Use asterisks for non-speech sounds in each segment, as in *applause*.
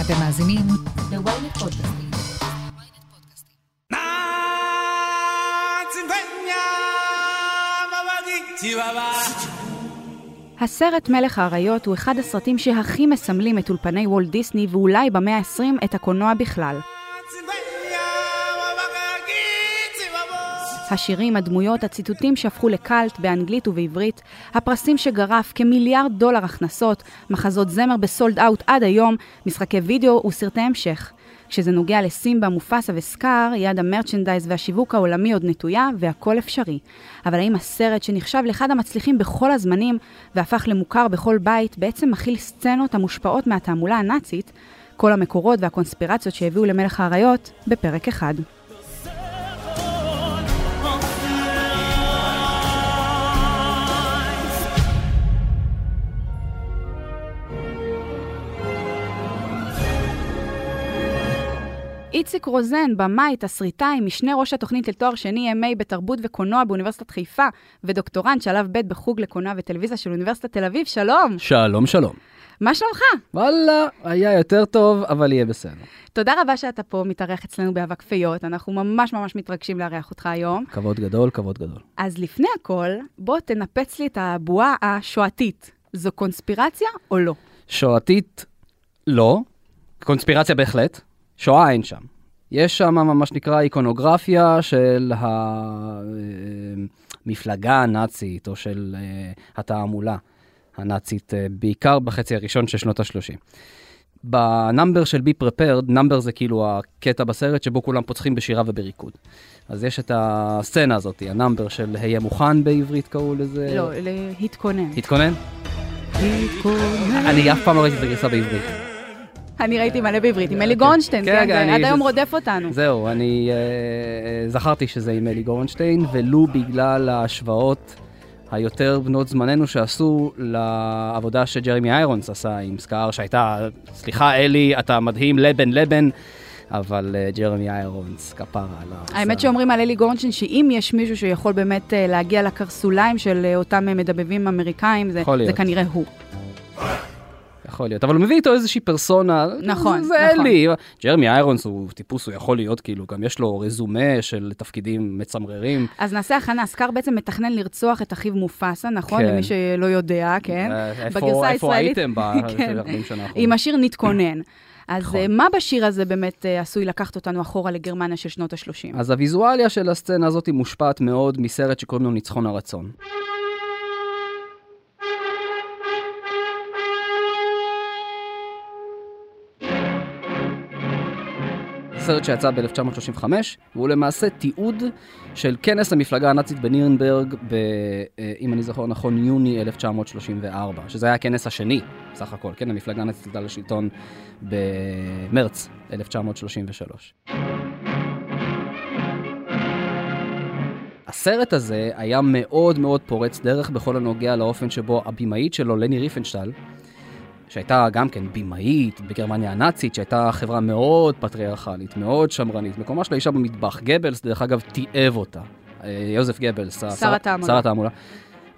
אתם מאזינים ל-ynet פודקאסטים. הסרט מלך האריות הוא אחד הסרטים שהכי מסמלים את אולפני וולט דיסני ואולי במאה ה-20 את הקולנוע בכלל. השירים, הדמויות, הציטוטים שהפכו לקאלט באנגלית ובעברית, הפרסים שגרף כמיליארד דולר הכנסות, מחזות זמר בסולד אאוט עד היום, משחקי וידאו וסרטי המשך. כשזה נוגע לסימבה, מופסה וסקאר, יד המרצ'נדייז והשיווק העולמי עוד נטויה והכל אפשרי. אבל האם הסרט שנחשב לאחד המצליחים בכל הזמנים והפך למוכר בכל בית, בעצם מכיל סצנות המושפעות מהתעמולה הנאצית? כל המקורות והקונספירציות שהביאו למלך האריות בפרק אחד. איציק רוזן, במאי, תסריטאי, משנה ראש התוכנית לתואר שני MA בתרבות וקולנוע באוניברסיטת חיפה, ודוקטורנט שלב ב' בחוג לקולנוע וטלוויזיה של אוניברסיטת תל אביב, שלום. שלום, שלום. מה שלומך? וואלה, היה יותר טוב, אבל יהיה בסדר. תודה רבה שאתה פה, מתארח אצלנו באבק פיות, אנחנו ממש ממש מתרגשים לארח אותך היום. כבוד גדול, כבוד גדול. אז לפני הכל, בוא תנפץ לי את הבועה השואתית. זו קונספירציה או לא? שואתית, לא. קונספירציה בהחלט. שואה אין שם. יש שם מה שנקרא איקונוגרפיה של המפלגה הנאצית או של אה, התעמולה הנאצית, אה, בעיקר בחצי הראשון של שנות ה-30. ב number של Be Prepared, number זה כאילו הקטע בסרט שבו כולם פוצחים בשירה ובריקוד. אז יש את הסצנה הזאת, ה number של היה מוכן בעברית קראו לזה. לא, להתכונן. התכונן? להתכונן. אני אף פעם לא ראיתי את הגרסה בעברית. אני ראיתי מלא בעברית, עם אלי גורנשטיין, כן, כן, כן, אני- עד היום רודף אותנו. זהו, אני אה, זכרתי שזה עם אלי גורנשטיין, ולו בגלל ההשוואות היותר בנות זמננו שעשו לעבודה שג'רמי איירונס עשה עם סקאר, שהייתה, סליחה אלי, אתה מדהים, לבן לבן, אבל אה, ג'רמי איירונס, כפרה עליו. האמת שאומרים על אלי גורנשטיין שאם יש מישהו שיכול באמת אה, להגיע לקרסוליים של אה, אותם אה, מדבבים אמריקאים, זה זה. כנראה הוא. יכול להיות, אבל הוא מביא איתו איזושהי פרסונה. נכון, זה, נכון. אלי. ג'רמי איירונס הוא טיפוס, הוא יכול להיות, כאילו, גם יש לו רזומה של תפקידים מצמררים. אז נעשה הכנה, סקאר בעצם מתכנן לרצוח את אחיו מופסה, נכון? כן. למי שלא יודע, כן? אה, איפה- בגרסה איפה הייתם *laughs* כן. ב-40 שנה האחרונות? עם השיר נתכונן. אז נכון. אה, מה בשיר הזה באמת אה, עשוי לקחת אותנו אחורה לגרמניה של שנות ה-30? אז הוויזואליה של הסצנה הזאת מושפעת מאוד מסרט שקוראים לו ניצחון הרצון. סרט שיצא ב-1935, והוא למעשה תיעוד של כנס המפלגה הנאצית בנירנברג, ב, אה, אם אני זוכר נכון, יוני 1934, שזה היה הכנס השני, סך הכל, כן, המפלגה הנאצית עלתה לשלטון במרץ 1933. הסרט הזה היה מאוד מאוד פורץ דרך בכל הנוגע לאופן שבו הבמאית שלו, לני ריפנשטל, שהייתה גם כן במאית בגרמניה הנאצית, שהייתה חברה מאוד פטריארכלית, מאוד שמרנית, מקומה של האישה במטבח. גבלס, דרך אגב, תיעב אותה. אה, יוזף גבלס, שר התעמולה. שר התעמולה.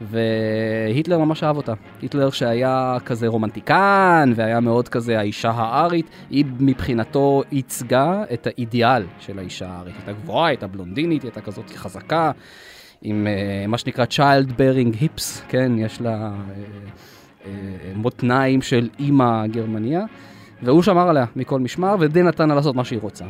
והיטלר ממש אהב אותה. היטלר שהיה כזה רומנטיקן, והיה מאוד כזה האישה הארית, היא מבחינתו ייצגה את האידיאל של האישה הארית. הייתה גבוהה, הייתה בלונדינית, הייתה כזאת חזקה, עם uh, מה שנקרא child bearing hips, כן, יש לה uh, מותניים של אימא גרמניה, והוא שמר עליה מכל משמר, ודי נתן לה לעשות מה שהיא רוצה.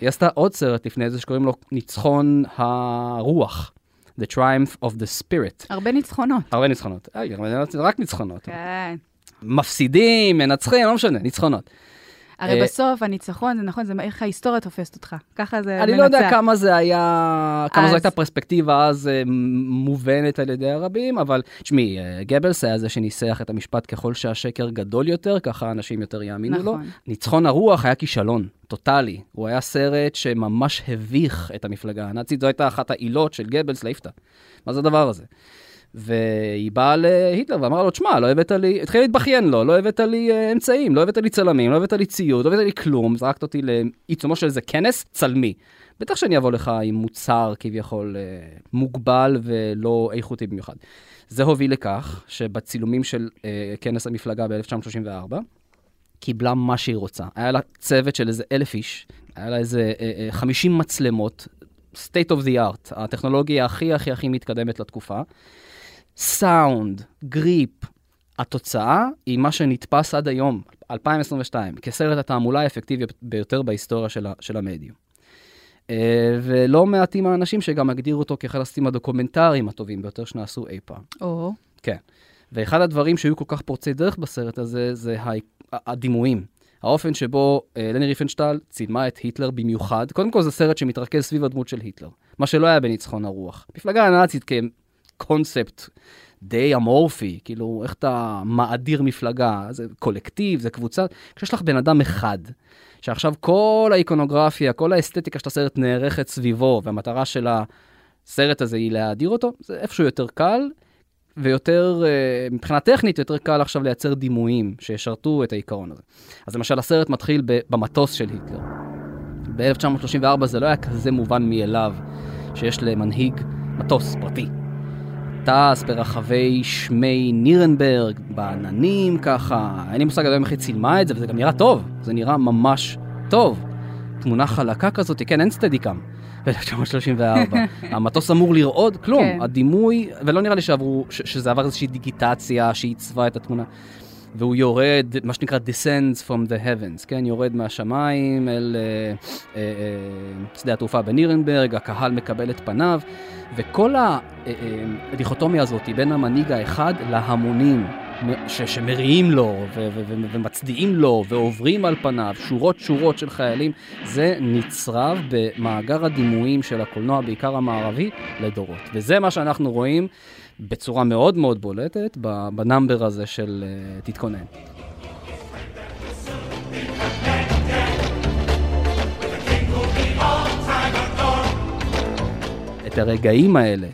היא עשתה עוד סרט לפני זה שקוראים לו ניצחון הרוח. The Triumph of the Spirit. הרבה ניצחונות. הרבה ניצחונות. אה, גרמניה הנאצית, רק ניצחונות. כן. מפסידים, מנצחים, לא משנה, ניצחונות. הרי אה, בסוף הניצחון, זה נכון, זה איך ההיסטוריה תופסת אותך. ככה זה אני לא יודע מנצח. כמה זה היה, כמה זו הייתה פרספקטיבה אז אה, מובנת על ידי הרבים, אבל תשמעי, אה, גבלס היה זה שניסח את המשפט ככל שהשקר גדול יותר, ככה אנשים יותר יאמינו לו. נכון. ניצחון הרוח היה כישלון, טוטאלי. הוא היה סרט שממש הביך את המפלגה הנאצית, זו הייתה אחת העילות של גבלס אותה. מה זה הדבר הזה? והיא באה להיטלר ואמרה לו, תשמע, לא הבאת לי, התחיל להתבכיין לו, לא הבאת לי אה, אמצעים, לא הבאת לי צלמים, לא הבאת לי ציוד, לא הבאת לי כלום, זרקת אותי לעיצומו של איזה כנס, צלמי. בטח שאני אבוא לך עם מוצר כביכול אה, מוגבל ולא איכותי במיוחד. זה הוביל לכך שבצילומים של אה, כנס המפלגה ב-1934, קיבלה מה שהיא רוצה. היה לה צוות של איזה אלף איש, היה לה איזה אה, אה, 50 מצלמות, state of the art, הטכנולוגיה הכי הכי הכי מתקדמת לתקופה. סאונד, גריפ, התוצאה היא מה שנתפס עד היום, 2022, כסרט התעמולה האפקטיבי ביותר בהיסטוריה של, ה, של המדיום. Uh, ולא מעטים האנשים שגם הגדירו אותו כאחד הסרטים הדוקומנטריים הטובים ביותר שנעשו אי פעם. או. כן. ואחד הדברים שהיו כל כך פורצי דרך בסרט הזה, זה הדימויים. האופן שבו uh, לני ריפנשטל צילמה את היטלר במיוחד. קודם כל זה סרט שמתרכז סביב הדמות של היטלר, מה שלא היה בניצחון הרוח. מפלגה הנאצית כקונספט די אמורפי, כאילו, איך אתה מאדיר מפלגה, זה קולקטיב, זה קבוצה, כשיש לך בן אדם אחד, שעכשיו כל האיקונוגרפיה, כל האסתטיקה של הסרט נערכת סביבו, והמטרה של הסרט הזה היא להאדיר אותו, זה איפשהו יותר קל, ויותר, אה, מבחינה טכנית, יותר קל עכשיו לייצר דימויים שישרתו את העיקרון הזה. אז למשל, הסרט מתחיל במטוס של היטלר. ב-1934 זה לא היה כזה מובן מאליו שיש למנהיג מטוס פרטי. טס ברחבי שמי נירנברג, בעננים ככה, אין לי מושג עדיין איך היא צילמה את זה, וזה גם נראה טוב, זה נראה ממש טוב. תמונה חלקה כזאת, כן, אין סטדיקאם. ב-1934. *laughs* המטוס אמור לרעוד, כלום. כן. הדימוי, ולא נראה לי שעברו, ש- שזה עבר איזושהי דיגיטציה שעיצבה את התמונה. והוא יורד, מה שנקרא descends from the heavens, כן? יורד מהשמיים אל אה, אה, אה, שדה התעופה בנירנברג, הקהל מקבל את פניו, וכל הדיכוטומיה הזאת בין המנהיג האחד להמונים. ש- שמריעים לו ו- ו- ו- ומצדיעים לו ועוברים על פניו שורות שורות של חיילים, זה נצרב במאגר הדימויים של הקולנוע, בעיקר המערבי, לדורות. וזה מה שאנחנו רואים בצורה מאוד מאוד בולטת בנאמבר הזה של uh, תתכונן. את הרגעים האלה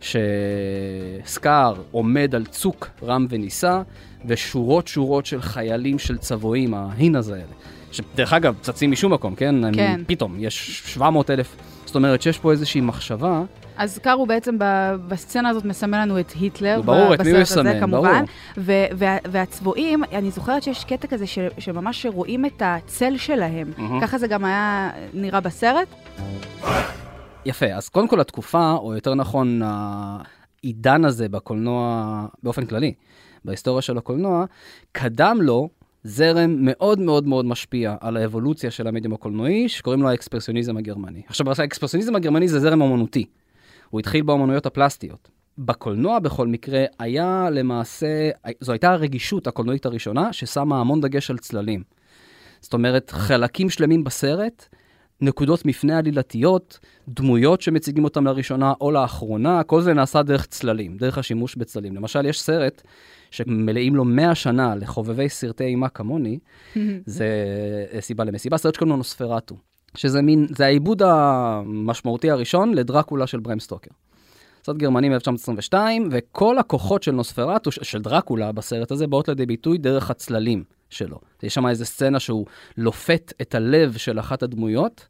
שסקאר עומד על צוק רם ונישא, ושורות שורות של חיילים של צבועים, ההינז האלה, שדרך אגב, צצים משום מקום, כן? כן. אני, פתאום, יש 700 אלף, זאת אומרת שיש פה איזושהי מחשבה. אז קאר הוא בעצם בסצנה הזאת מסמל לנו את היטלר. ברור, את מי הוא יסמן, ברור. ו- וה- והצבועים, אני זוכרת שיש קטע כזה ש- שממש רואים את הצל שלהם. Mm-hmm. ככה זה גם היה נראה בסרט. יפה, אז קודם כל התקופה, או יותר נכון, העידן הזה בקולנוע באופן כללי, בהיסטוריה של הקולנוע, קדם לו זרם מאוד מאוד מאוד משפיע על האבולוציה של המדיום הקולנועי, שקוראים לו האקספרסיוניזם הגרמני. עכשיו, האקספרסיוניזם הגרמני זה זרם אומנותי. הוא התחיל באומנויות הפלסטיות. בקולנוע בכל מקרה היה למעשה, זו הייתה הרגישות הקולנועית הראשונה ששמה המון דגש על צללים. זאת אומרת, חלקים שלמים בסרט נקודות מפנה עלילתיות, דמויות שמציגים אותם לראשונה או לאחרונה, כל זה נעשה דרך צללים, דרך השימוש בצללים. למשל, יש סרט שמלאים לו 100 שנה לחובבי סרטי אימה כמוני, *laughs* זה סיבה למסיבה, סרט שקוראים לו נוספרטו, שזה מין, זה העיבוד המשמעותי הראשון לדרקולה של בריים סטוקר. סרט גרמני מ-1922, וכל הכוחות של נוספרטו, של דרקולה בסרט הזה, באות לידי ביטוי דרך הצללים. שלו. יש שם איזה סצנה שהוא לופת את הלב של אחת הדמויות,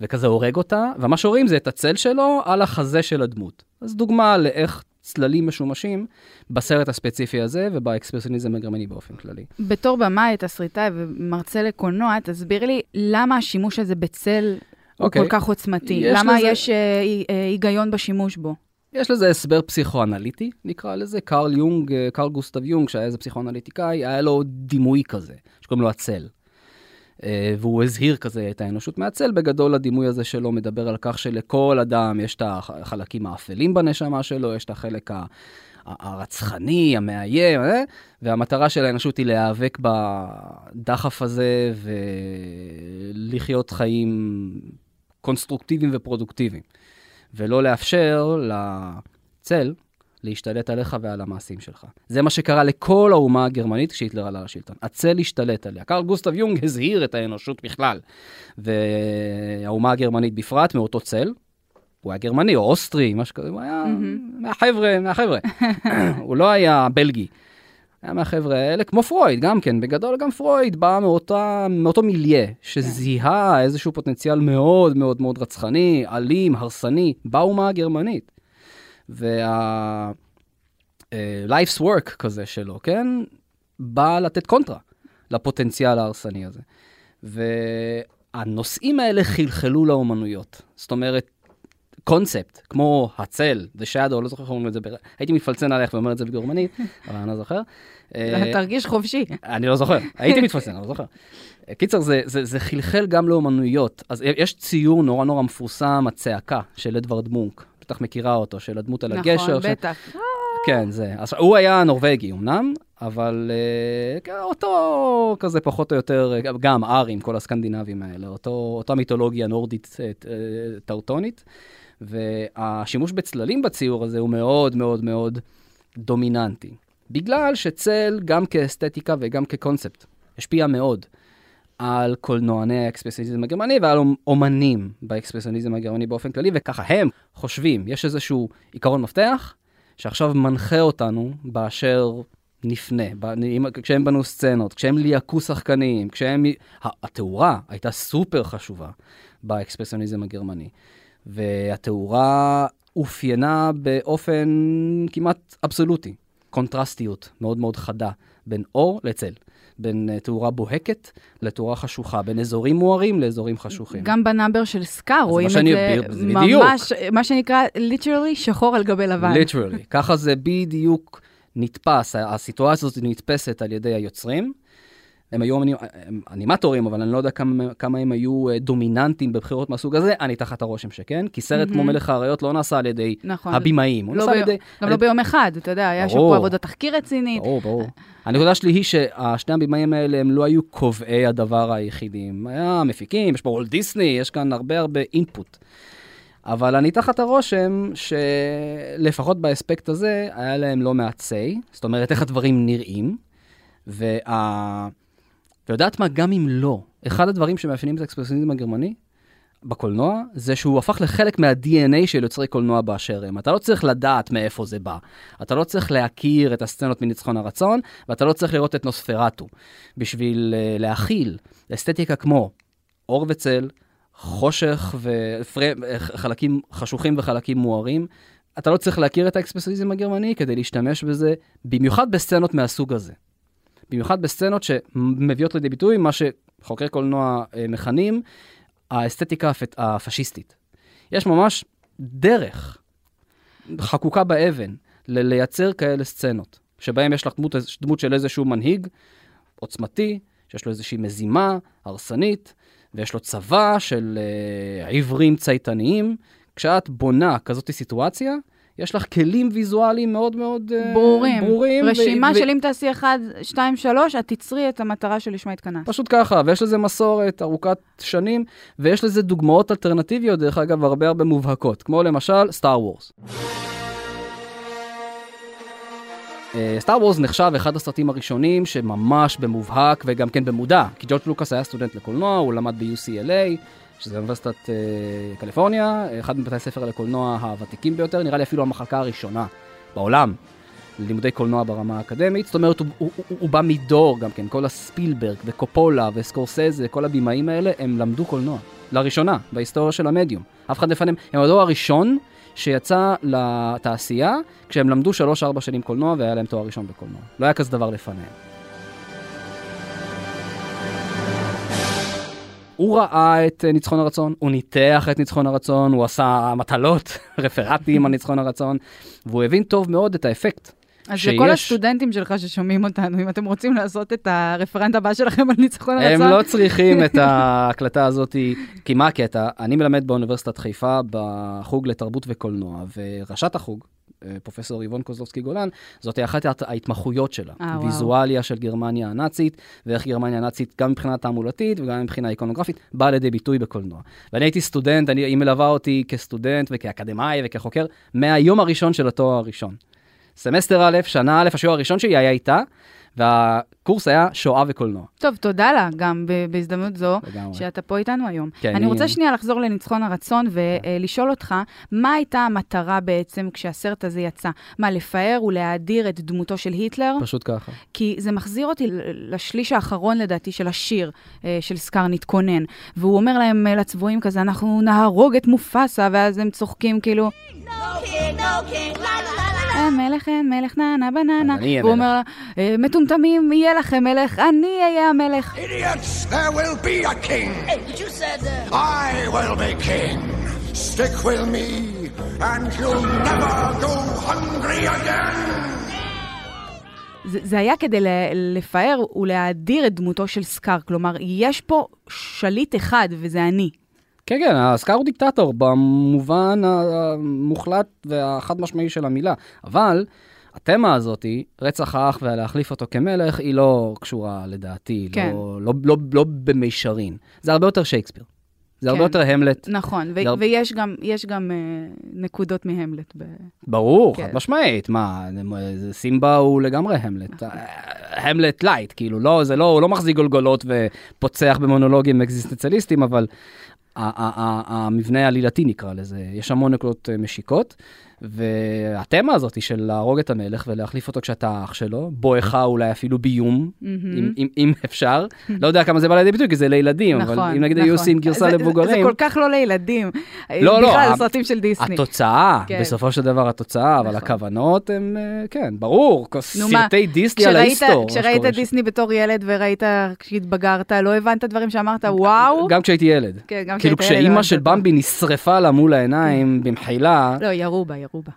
וכזה הורג אותה, ומה שרואים זה את הצל שלו על החזה של הדמות. אז דוגמה לאיך צללים משומשים בסרט הספציפי הזה ובאקספרסיוניזם הגרמני באופן כללי. בתור במאי, תסריטאי ומרצה לקולנוע, תסביר לי למה השימוש הזה בצל okay. הוא אוקיי. כל כך עוצמתי? למה לזה... יש אה, היגיון בשימוש בו? יש לזה הסבר פסיכואנליטי, נקרא לזה. קרל יונג, אה, קרל גוסטב יונג, שהיה איזה פסיכואנליטיקאי, היה לו דימוי כזה, שקוראים לו הצל. אה, והוא הזהיר כזה את האנושות מהצל. בגדול, הדימוי הזה שלו מדבר על כך שלכל אדם יש את החלקים האפלים בנשמה שלו, יש את החלק הרצחני, המאיים, אה? והמטרה של האנושות היא להיאבק בדחף הזה ולחיות חיים קונסטרוקטיביים ופרודוקטיביים. ולא לאפשר לצל להשתלט עליך ועל המעשים שלך. זה מה שקרה לכל האומה הגרמנית כשהיטלר עלה לשלטון. הצל השתלט עליה. קרל גוסטב יונג הזהיר את האנושות בכלל, והאומה הגרמנית בפרט מאותו צל. הוא היה גרמני או אוסטרי, משהו כזה, הוא היה mm-hmm. מהחבר'ה, מהחבר'ה. *laughs* הוא לא היה בלגי. היה מהחבר'ה האלה, כמו פרויד, גם כן, בגדול גם פרויד בא מאותה, מאותו מיליה, שזיהה איזשהו פוטנציאל מאוד מאוד מאוד רצחני, אלים, הרסני, באומה הגרמנית. וה-life's uh, work כזה שלו, כן, בא לתת קונטרה לפוטנציאל ההרסני הזה. והנושאים האלה חלחלו לאומנויות. זאת אומרת, קונספט, כמו הצל, The Shadow, לא זוכר איך אומרים את זה. הייתי מפלצן עליך ואומר את זה בגרמנית, אבל אני לא זוכר. אה, תרגיש חופשי. אני לא זוכר, הייתי מתפלצן, אני לא זוכר. קיצר, זה, זה, זה חלחל גם לאומנויות. אז יש ציור נורא נורא מפורסם, הצעקה של אדוארד מונק. בטח מכירה אותו, של הדמות על הגשר. נכון, בטח. כן, זה. אז הוא היה נורבגי אמנם, אבל uh, אותו כזה פחות או יותר, גם ארים, כל הסקנדינבים האלה, אותו, אותה מיתולוגיה נורדית אה, טאוטונית. והשימוש בצללים בציור הזה הוא מאוד מאוד מאוד דומיננטי. בגלל שצל, גם כאסתטיקה וגם כקונספט, השפיע מאוד על קולנועני האקספרסיוניזם הגרמני ועל אומנים באקספרסיוניזם הגרמני באופן כללי, וככה הם חושבים, יש איזשהו עיקרון מפתח שעכשיו מנחה אותנו באשר נפנה, כשהם בנו סצנות, כשהם ליהקו שחקנים, כשהם... התאורה הייתה סופר חשובה באקספרסיוניזם הגרמני. והתאורה אופיינה באופן כמעט אבסולוטי, קונטרסטיות מאוד מאוד חדה בין אור לצל. בין uh, תאורה בוהקת לתאורה חשוכה, בין אזורים מוארים לאזורים חשוכים. גם ב number של סקאר רואים את זה ממש, מה שנקרא, literally שחור על גבי לבן. literally, ככה זה בדיוק נתפס, הסיטואציה הזאת נתפסת על ידי היוצרים. הם היו אנימטורים, אבל אני לא יודע כמה, כמה הם היו אה, דומיננטיים בבחירות מהסוג הזה, אני תחת הרושם שכן, כי סרט mm-hmm. כמו מלך האריות לא נעשה על ידי נכון. הבימאים, הוא לא נעשה על ידי... גם לא ביום אחד, אתה יודע, היה שם פה עבודת תחקיר רצינית. ברור, ברור. הנקודה שלי היא ששני הבימאים האלה הם לא היו קובעי הדבר היחידים. היה מפיקים, יש פה וולט דיסני, יש כאן הרבה הרבה input. אבל אני תחת הרושם שלפחות באספקט הזה, היה להם לא מעט say, זאת אומרת, איך הדברים נראים, וה... ויודעת מה, גם אם לא, אחד הדברים שמאפיינים את האקספרסיוניזם הגרמני בקולנוע, זה שהוא הפך לחלק מה-DNA של יוצרי קולנוע באשר הם. אתה לא צריך לדעת מאיפה זה בא. אתה לא צריך להכיר את הסצנות מניצחון הרצון, ואתה לא צריך לראות את נוספרטו. בשביל uh, להכיל אסתטיקה כמו אור וצל, חושך וחלקים חשוכים וחלקים מוארים, אתה לא צריך להכיר את האקספרסיוניזם הגרמני כדי להשתמש בזה, במיוחד בסצנות מהסוג הזה. במיוחד בסצנות שמביאות לידי ביטוי מה שחוקרי קולנוע אה, מכנים האסתטיקה הפשיסטית. יש ממש דרך חקוקה באבן לייצר כאלה סצנות, שבהם יש לך דמות, דמות של איזשהו מנהיג עוצמתי, שיש לו איזושהי מזימה הרסנית, ויש לו צבא של uh, עיוורים צייתניים. כשאת בונה כזאת סיטואציה, יש לך כלים ויזואליים מאוד מאוד אה, ברורים. ברורים רשימה ו- של אם תעשי 1, 2, 3, את תצרי את המטרה שלשמה התכנסת. פשוט ככה, ויש לזה מסורת ארוכת שנים, ויש לזה דוגמאות אלטרנטיביות, דרך אגב, הרבה הרבה מובהקות, כמו למשל סטאר וורס. סטאר וורס נחשב אחד הסרטים הראשונים שממש במובהק וגם כן במודע, כי ג'ורג' לוקאס היה סטודנט לקולנוע, הוא למד ב-UCLA, שזה אוניברסיטת uh, קליפורניה, אחד מבתי הספר לקולנוע הוותיקים ביותר, נראה לי אפילו המחלקה הראשונה בעולם ללימודי קולנוע ברמה האקדמית. זאת אומרת, הוא, הוא, הוא, הוא בא מדור גם כן, כל הספילברג וקופולה וסקורסזה, כל הבימאים האלה, הם למדו קולנוע. לראשונה, בהיסטוריה של המדיום. אף אחד לפניהם, הם הדור הראשון שיצא לתעשייה כשהם למדו 3-4 שנים קולנוע והיה להם תואר ראשון בקולנוע. לא היה כזה דבר לפניהם. הוא ראה את אה, ניצחון הרצון, הוא ניתח את ניצחון הרצון, הוא עשה מטלות, *laughs* רפרטים על ניצחון הרצון, והוא הבין טוב מאוד את האפקט. אז שיש... לכל הסטודנטים שלך ששומעים אותנו, אם אתם רוצים לעשות את הרפרנט הבא שלכם על ניצחון הרצון... הם לא צריכים את ההקלטה הזאת, כי מה הקטע? אני מלמד באוניברסיטת חיפה בחוג לתרבות וקולנוע, וראשת החוג, פרופסור איבון קוזלובסקי גולן, זאת אחת ההתמחויות שלה. אה, ויזואליה של גרמניה הנאצית, ואיך גרמניה הנאצית, גם מבחינה תעמולתית וגם מבחינה איקונוגרפית, באה לידי ביטוי בקולנוע. ואני הייתי סטודנט, אני, היא מלווה אותי כסטודנט וכאקדמאי וכחוקר, מהיום הראשון של התואר הראשון. סמסטר א', שנה א', השיעור הראשון שלי היה איתה, והקורס היה שואה וקולנוע. טוב, תודה לה גם בהזדמנות זו, לגמרי. שאתה פה איתנו היום. כן, אני, אני רוצה שנייה לחזור לניצחון הרצון ולשאול אותך, מה הייתה המטרה בעצם כשהסרט הזה יצא? מה, לפאר ולהאדיר את דמותו של היטלר? פשוט ככה. כי זה מחזיר אותי לשליש האחרון, לדעתי, של השיר אה, של סקאר נתכונן. והוא אומר להם, אה, לצבועים כזה, אנחנו נהרוג את מופסה, ואז הם צוחקים כאילו... No king, no king, la, la, la, אין מלך, אין מלך, נה נה בננה. אז אני אהיה והוא מלך. אומר לה, "אה, מטומטמים, יהיה לכם מלך, אני אהיה המלך. Idiots, there will be a king. Hey, but you said uh, I will be king. Stick with me, and you'll never go hungry again. זה, זה היה כדי ל- לפאר ולהאדיר את דמותו של סקאר, כלומר, יש פה שליט אחד, וזה אני. כן, כן, הסקאר הוא דיקטטור במובן המוחלט והחד משמעי של המילה, אבל התמה הזאתי, רצח האח ולהחליף אותו כמלך, היא לא קשורה לדעתי, כן. לא, לא, לא, לא במישרין. זה הרבה יותר שייקספיר. זה הרבה כן. יותר המלט. נכון, ו- זה הר- ויש גם, גם אה, נקודות מהמלט. ב... ברור, כן. חד משמעית, מה, זה- סימבה הוא לגמרי המלט. נכון. אה, המלט light, כאילו, לא, זה לא, הוא לא מחזיק גולגולות ופוצח במונולוגים אקזיסטנציאליסטיים, אבל המבנה העלילתי נקרא לזה, יש המון נקודות אה, משיקות, והתמה הזאת של להרוג את המלך ולהחליף אותו כשאתה אח שלו, בואכה אולי אפילו ביום, אם, אם, אם אפשר, לא יודע כמה זה בא לידי ביטוי, כי זה לילדים, נכון, אבל אם נגיד נכון. היו עושים גרסה זה- זה- לבוגרים, זה כל כך לא לילדים. לא, לא, בכלל, סרטים של דיסני. התוצאה, כן. בסופו של דבר התוצאה, אבל נכון. הכוונות הן, אה, כן, ברור, סרטי דיסני על ההיסטור. כשראית. דיסני בתור ילד וראית כשהתבגרת, לא הבנת דברים שאמרת, וואו? גם כשהייתי ילד. כן, גם כאילו כשהיית ילד כשאימא הבנת של. במבי נשרפה לה מול העיניים במחילה, לא, ירו בה, ירו בה.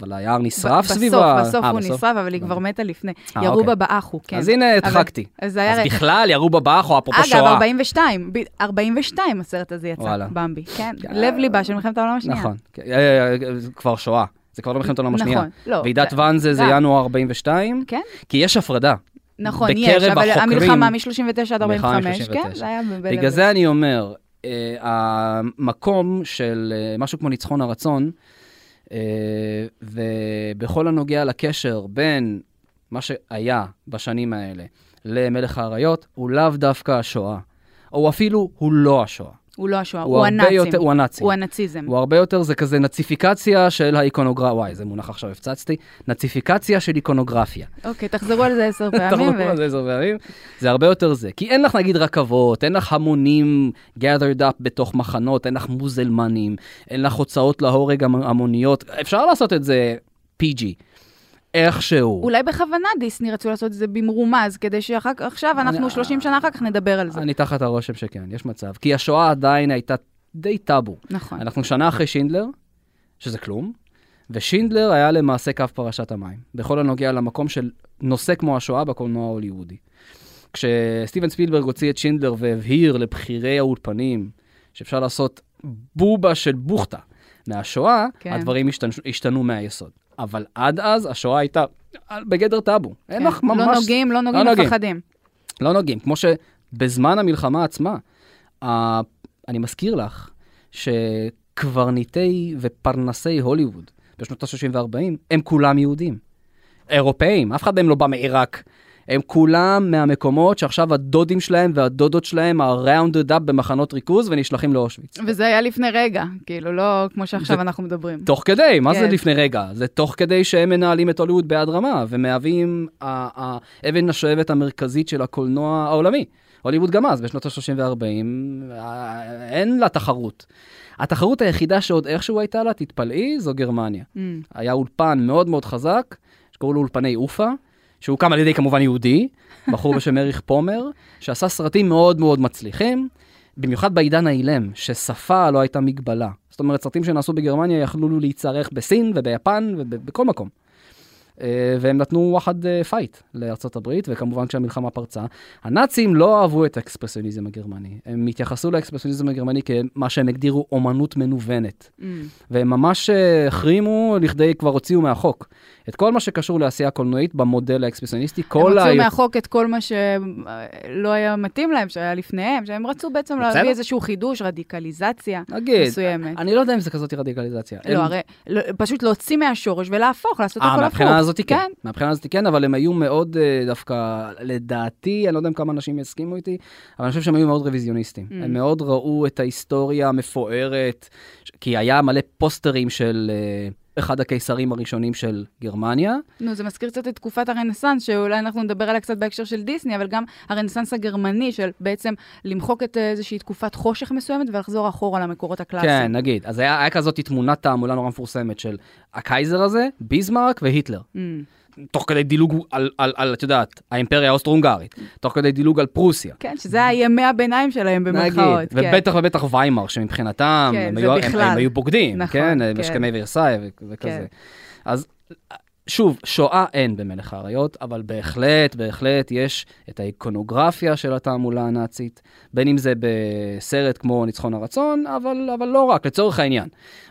אבל היער נשרף בסוף, סביבה. בסוף אה, הוא נשרף, אבל היא כבר מתה לפני. אה, ירו אוקיי. בה באחו, כן. אז הנה אבל- הדחקתי. אז בכלל ירו בבאח או אפרופו אגב, שואה. 42, ב- 42 הסרט הזה יצא, וואלה. במבי, כן, כן. לב ליבה של מלחמת העולם השנייה. נכון, כן, אה, אה, אה, כבר שואה. זה כבר לא מלחמת העולם השנייה. נכון, לא. ועידת ואן זה. ינואר 42, כן, כי יש הפרדה. נכון, יש, אבל המלחמה מ-39 עד 45, מ-39. כן, זה היה בלב בגלל זה אני אומר, אה, המקום של אה, משהו כמו ניצחון הרצון, אה, ובכל הנוגע לקשר בין מה שהיה בשנים האלה למלך האריות, הוא לאו דווקא השואה, או אפילו הוא לא השואה. הוא לא השואה, הוא הוא הנאצים. יותר- הוא הנאצים. הוא הנאציזם. הוא הרבה יותר, זה כזה נציפיקציה של האיקונוגרפיה, וואי, זה מונח עכשיו הפצצתי, נציפיקציה של איקונוגרפיה. אוקיי, תחזרו על זה עשר *laughs* פעמים. תחזרו ו- על זה עשר פעמים. זה הרבה יותר זה. כי אין לך נגיד רכבות, אין לך המונים gathered up בתוך מחנות, אין לך מוזלמנים, אין לך הוצאות להורג המ- המוניות. אפשר לעשות את זה PG, איכשהו. אולי בכוונה דיסני רצו לעשות את זה במרומז, כדי שעכשיו, אנחנו אני- 30 שנה אחר כך נדבר על זה. אני תחת הרושם שכן, יש מצב. כי השואה עדיין הייתה די טאבו. נכון. אנחנו שנה אחרי שינדלר, שזה כלום, ושינדלר היה למעשה קו פרשת המים, בכל הנוגע למקום של נושא כמו השואה בקולנוע ההוליוודי. כשסטיבן ספילברג הוציא את שינדלר והבהיר לבכירי האולפנים שאפשר לעשות בובה של בוכטה מהשואה. כן. הדברים השתנו, השתנו מהיסוד. אבל עד אז השואה הייתה בגדר טאבו. אין כן. לך ממש... לא נוגעים, לא נוגעים, נוגעים. מפחדים. לא נוגעים. כמו שבזמן המלחמה עצמה, ה... אני מזכיר לך שקברניטי ופרנסי הוליווד בשנות ה-30 וה-40 הם כולם יהודים. אירופאים, אף אחד מהם לא בא מעיראק. הם כולם מהמקומות שעכשיו הדודים שלהם והדודות שלהם ה-rounded up במחנות ריכוז ונשלחים לאושוויץ. וזה היה לפני רגע, כאילו, לא כמו שעכשיו זה- אנחנו מדברים. תוך כדי, מה זה כן. לפני רגע? זה תוך כדי שהם מנהלים את הוליווד ביד רמה, ומהווים האבן השואבת המרכזית של הקולנוע העולמי. הוליווד גם אז, בשנות ה-30 וה-40, אין לה תחרות. התחרות היחידה שעוד איכשהו הייתה לה, תתפלאי, זו גרמניה. Mm. היה אולפן מאוד מאוד חזק, שקראו לו אולפני אופה, שהוקם על ידי כמובן יהודי, בחור *laughs* בשם אריך פומר, שעשה סרטים מאוד מאוד מצליחים, במיוחד בעידן האילם, ששפה לא הייתה מגבלה. זאת אומרת, סרטים שנעשו בגרמניה יכלו להיצרך בסין וביפן ובכל מקום. אה, והם נתנו וואחד אה, fight לארצות הברית, וכמובן כשהמלחמה פרצה. הנאצים לא אהבו את האקספרסיוניזם הגרמני. הם התייחסו לאקספרסיוניזם הגרמני כמה שהם הגדירו אומנות מנוונת. Mm. והם ממש אה, החרימו לכדי, כבר הוציאו מהחוק. את כל מה שקשור לעשייה קולנועית במודל האקספרסיוניסטי, הם כל הוציאו ה... מהחוק את כל מה שלא היה מתאים להם, שהיה לפניהם, שהם רצו בעצם בסדר. להביא איזשהו חידוש, רדיקליזציה נגיד, מסוימת. אני לא יודע אם זה כזאת רדיקליזציה. לא, הם- הרי לא- פשוט להוציא מהשורש ולהפוך, לעשות אה, הכל הפוך. הזאת כן. כן. מהבחינה הזאת כן, אבל הם היו מאוד אה, דווקא, לדעתי, אני לא יודע כמה אנשים יסכימו איתי, אבל אני חושב שהם היו מאוד רוויזיוניסטים. Mm. הם מאוד ראו את ההיסטוריה המפוארת, כי היה מלא פוסטרים של... אה, אחד הקיסרים הראשונים של גרמניה. נו, זה מזכיר קצת את תקופת הרנסאנס, שאולי אנחנו נדבר עליה קצת בהקשר של דיסני, אבל גם הרנסאנס הגרמני, של בעצם למחוק את איזושהי תקופת חושך מסוימת ולחזור אחורה למקורות הקלאסיים. כן, נגיד. אז היה, היה כזאת תמונת תעמולה נורא מפורסמת של הקייזר הזה, ביזמרק והיטלר. Mm. תוך כדי דילוג על, על, על, את יודעת, האימפריה האוסטרו-הונגרית, תוך כדי דילוג על פרוסיה. כן, שזה הימי הביניים שלהם במרכאות. נגיד, כן. ובטח ובטח ויימאר, שמבחינתם, כן, הם, היו, הם. הם היו בוגדים, נכון, כן? כן. משכמי ורסאי ו- וכזה. כן. אז שוב, שואה אין במלך האריות, אבל בהחלט, בהחלט יש את האיקונוגרפיה של התעמולה הנאצית, בין אם זה בסרט כמו ניצחון הרצון, אבל, אבל לא רק, לצורך העניין.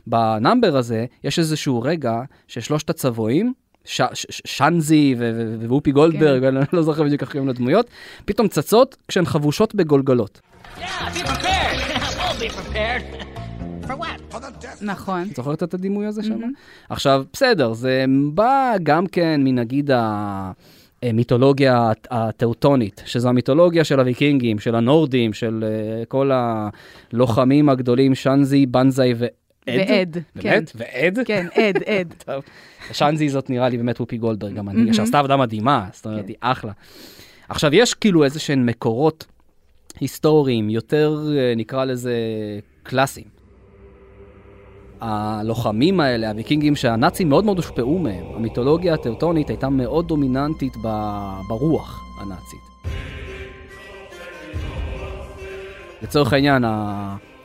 בנאמבר הזה יש איזשהו רגע ששלושת הצבועים, ש- ש- ש- שאנזי ו- ו- ווופי גולדברג, כן. אני לא זוכר בדיוק איך קוראים לדמויות, פתאום צצות כשהן חבושות בגולגלות. *laughs* נכון. את זוכרת את הדימוי הזה שם? עכשיו, בסדר, זה בא גם כן מנגיד ה... מיתולוגיה הטאוטונית, שזו המיתולוגיה של הוויקינגים, של הנורדים, של אה, כל הלוחמים הגדולים, שאנזי, בנזאי ועד. באמת? ועד? כן, עד, *laughs* עד. טוב. שאנזי זאת נראה לי באמת וופי גולדברג, גם אני, שעשתה עבודה מדהימה, זאת אומרת, כן. היא אחלה. עכשיו, יש כאילו איזה שהן מקורות היסטוריים, יותר אה, נקרא לזה קלאסיים. הלוחמים האלה, הוויקינגים, שהנאצים מאוד מאוד הושפעו מהם. המיתולוגיה הטאוטונית הייתה מאוד דומיננטית ברוח הנאצית. לצורך העניין,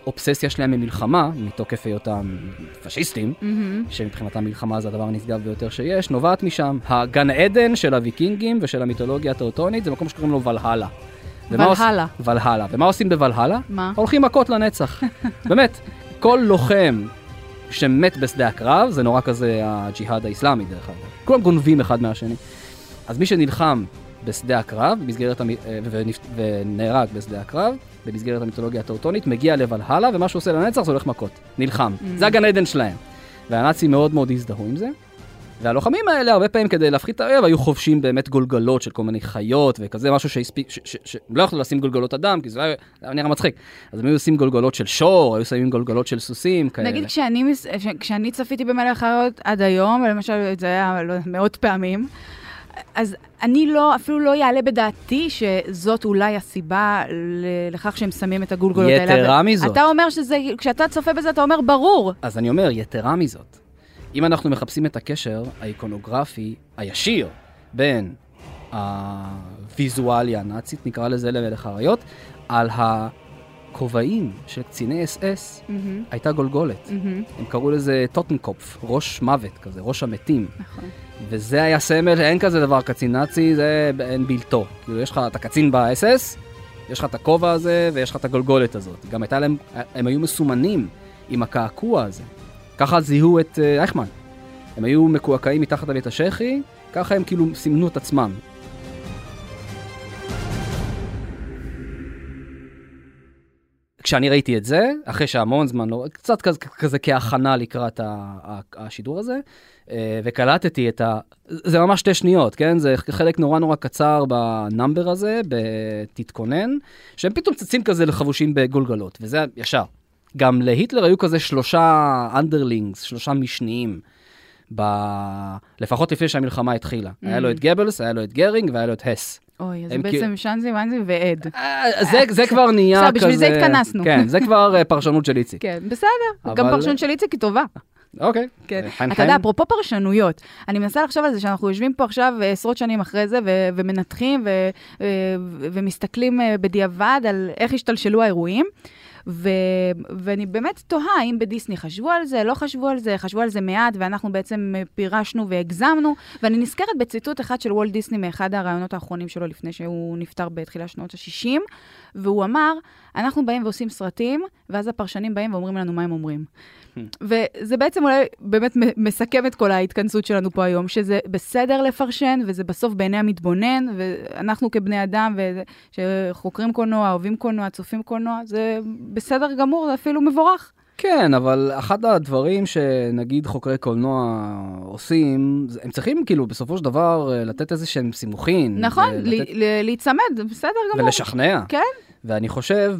האובססיה שלהם ממלחמה, מתוקף היותם פשיסטים, שמבחינתם מלחמה זה הדבר הנשגב ביותר שיש, נובעת משם. הגן עדן של הוויקינגים ושל המיתולוגיה הטאוטונית זה מקום שקוראים לו ולהלה. עוש- ולהלה. ולהלה. ומה עושים בוולהלה? מה? הולכים מכות לנצח. *laughs* באמת, כל לוחם שמת בשדה הקרב, זה נורא כזה הג'יהאד האיסלאמי דרך אגב. כולם גונבים אחד מהשני. אז מי שנלחם בשדה הקרב, במסגרת המ... אה, ונפ... ונהרג בשדה הקרב, במסגרת המיתולוגיה הטאוטונית, מגיע לוולהלה, ומה שהוא עושה לנצח זה הולך מכות. נלחם. זה הגן עדן שלהם. והנאצים מאוד מאוד הזדהו עם זה. והלוחמים האלה, הרבה פעמים כדי להפחית את האויב, היו חובשים באמת גולגלות של כל מיני חיות וכזה, משהו שהספיק, ש- ש- ש- הם לא יכלו לשים גולגלות אדם, כי זה היה, נראה מצחיק. אז הם היו עושים גולגלות של שור, היו שמים גולגלות של סוסים, כאלה. נגיד כשאני, כשאני צפיתי במלך האריות עד היום, למשל זה היה לא, מאות פעמים, אז אני לא, אפילו לא יעלה בדעתי שזאת אולי הסיבה לכך שהם שמים את הגולגולות האלה. יתרה מזאת. אתה אומר שזה, כשאתה צופה בזה אתה אומר ברור. אז אני אומר, יתרה מזאת, אם אנחנו מחפשים את הקשר האיקונוגרפי הישיר בין הוויזואליה הנאצית, נקרא לזה למלך האריות, על הכובעים של קציני אס אס, הייתה גולגולת. הם קראו לזה טוטנקופף, ראש מוות כזה, ראש המתים. נכון. וזה היה סמל, אין כזה דבר קצין נאצי, זה אין בלתו. כאילו, יש לך את הקצין באס-אס, יש לך את הכובע הזה, ויש לך את הגולגולת הזאת. גם הייתה להם, הם היו מסומנים עם הקעקוע הזה. ככה זיהו את אה, אייכמן. הם היו מקועקעים מתחת לבית השחי, ככה הם כאילו סימנו את עצמם. כשאני ראיתי את זה, אחרי שהמון זמן, לא, קצת כזה, כזה כהכנה לקראת ה, השידור הזה, אה, וקלטתי את ה... זה ממש שתי שניות, כן? זה חלק נורא נורא קצר בנאמבר הזה, ב"תתכונן", שהם פתאום צצים כזה לחבושים בגולגלות, וזה ישר. גם להיטלר היו כזה שלושה אנדרלינגס, שלושה משניים, ב... לפחות לפני שהמלחמה התחילה. Mm. היה לו את גבלס, היה לו את גרינג והיה לו את הס. אוי, אז בעצם שאנזי ואנזי ועד. אה, זה, כבר נהיה בסדר, כזה... בשביל זה התכנסנו. כן, זה כבר אה, פרשנות של איציק. כן, בסדר. גם פרשנות של איציק היא טובה. אוקיי. כן. אה, אתה יודע? אפרופו פרשנויות, אני מנסה לחשוב על זה שאנחנו יושבים פה עכשיו עשרות שנים אחרי זה ו- ומנתחים ו- ו- ומסתכלים בדיעבד על איך השתלשלו האירועים. ו- ואני באמת תוהה אם בדיסני חשבו על זה, לא חשבו על זה, חשבו על זה מעט, ואנחנו בעצם אה, פירשנו והגזמנו. ואני נזכרת בציטוט אחד של וולט דיסני מאחד הראיונות האחרונים שלו לפני שהוא נפטר בתחילת שנות ה-60, והוא אמר, אנחנו באים ועושים סרטים, ואז הפרשנים באים ואומרים לנו מה הם אומרים. וזה בעצם אולי באמת מסכם את כל ההתכנסות שלנו פה היום, שזה בסדר לפרשן, וזה בסוף בעיני המתבונן, ואנחנו כבני אדם, שחוקרים קולנוע, אוהבים קולנוע, צופים קולנוע, זה בסדר גמור, זה אפילו מבורך. כן, אבל אחד הדברים שנגיד חוקרי קולנוע עושים, הם צריכים כאילו בסופו של דבר אה, לתת איזה שהם סימוכין. נכון, ולתת- ל- ל- להיצמד, בסדר גמור. ולשכנע. כן, ואני חושב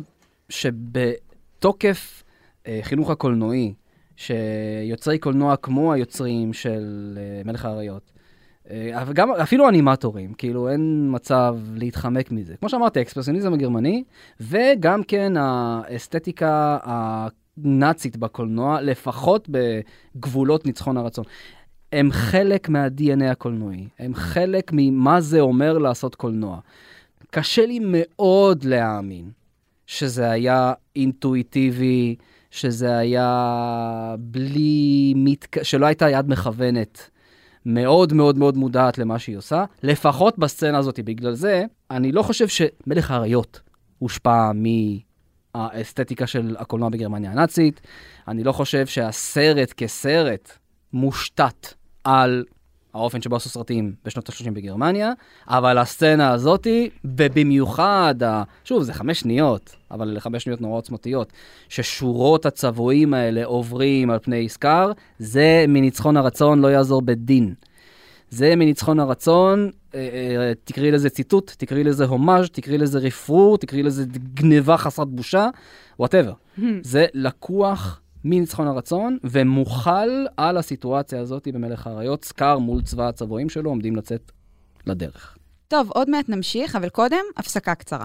שבתוקף אה, חינוך הקולנועי שיוצרי קולנוע כמו היוצרים של אה, מלך האריות, אה, גם, אפילו אנימטורים, כאילו אין מצב להתחמק מזה. כמו שאמרתי, האקספרסיוניזם הגרמני, וגם כן האסתטיקה הנאצית בקולנוע, לפחות בגבולות ניצחון הרצון. הם חלק מה-DNA הקולנועי, הם חלק ממה זה אומר לעשות קולנוע. קשה לי מאוד להאמין שזה היה אינטואיטיבי, שזה היה בלי... מתק... שלא הייתה יד מכוונת מאוד מאוד מאוד מודעת למה שהיא עושה, לפחות בסצנה הזאת. בגלל זה, אני לא חושב שמלך האריות הושפע מהאסתטיקה של הקולנוע בגרמניה הנאצית. אני לא חושב שהסרט כסרט מושתת על האופן שבו עשו סרטים בשנות ה-30 בגרמניה, אבל הסצנה הזאתי, ובמיוחד, ה... שוב, זה חמש שניות, אבל חמש שניות נורא עוצמתיות, ששורות הצבועים האלה עוברים על פני סקאר, זה מניצחון הרצון לא יעזור בדין. זה מניצחון הרצון, אה, אה, תקראי לזה ציטוט, תקראי לזה הומאז', תקראי לזה רפרור, תקראי לזה גניבה חסרת בושה, whatever. זה לקוח מניצחון הרצון, ומוחל על הסיטואציה הזאת במלך האריות, סקאר מול צבא הצבועים שלו עומדים לצאת לדרך. טוב, עוד מעט נמשיך, אבל קודם, הפסקה קצרה.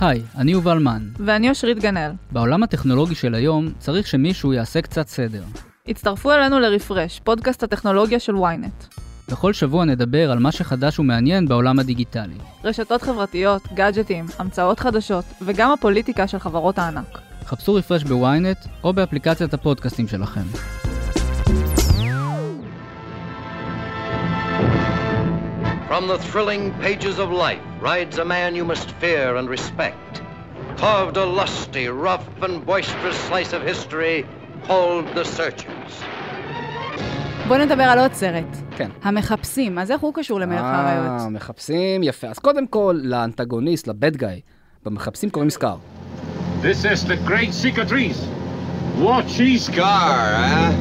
היי, אני יובל מן. ואני אושרית גנאל. בעולם הטכנולוגי של היום צריך שמישהו יעשה קצת סדר. הצטרפו אלינו לרפרש, פודקאסט הטכנולוגיה של ynet. בכל שבוע נדבר על מה שחדש ומעניין בעולם הדיגיטלי. רשתות חברתיות, גאדג'טים, המצאות חדשות, וגם הפוליטיקה של חברות הענק. חפשו רפרש בוויינט או באפליקציית הפודקאסטים שלכם. From the thrilling pages of life rides a man you must fear and respect. Carved a lusty, rough, and boisterous slice of history called The Searchers. בואו נדבר על עוד סרט. כן. המחפשים, אז איך הוא קשור למלך האריות? אה, מחפשים, יפה. אז קודם כל, לאנטגוניסט, לבד גאי, במחפשים קוראים סקאר. This is the great cicatrice. Watch these Scar, huh?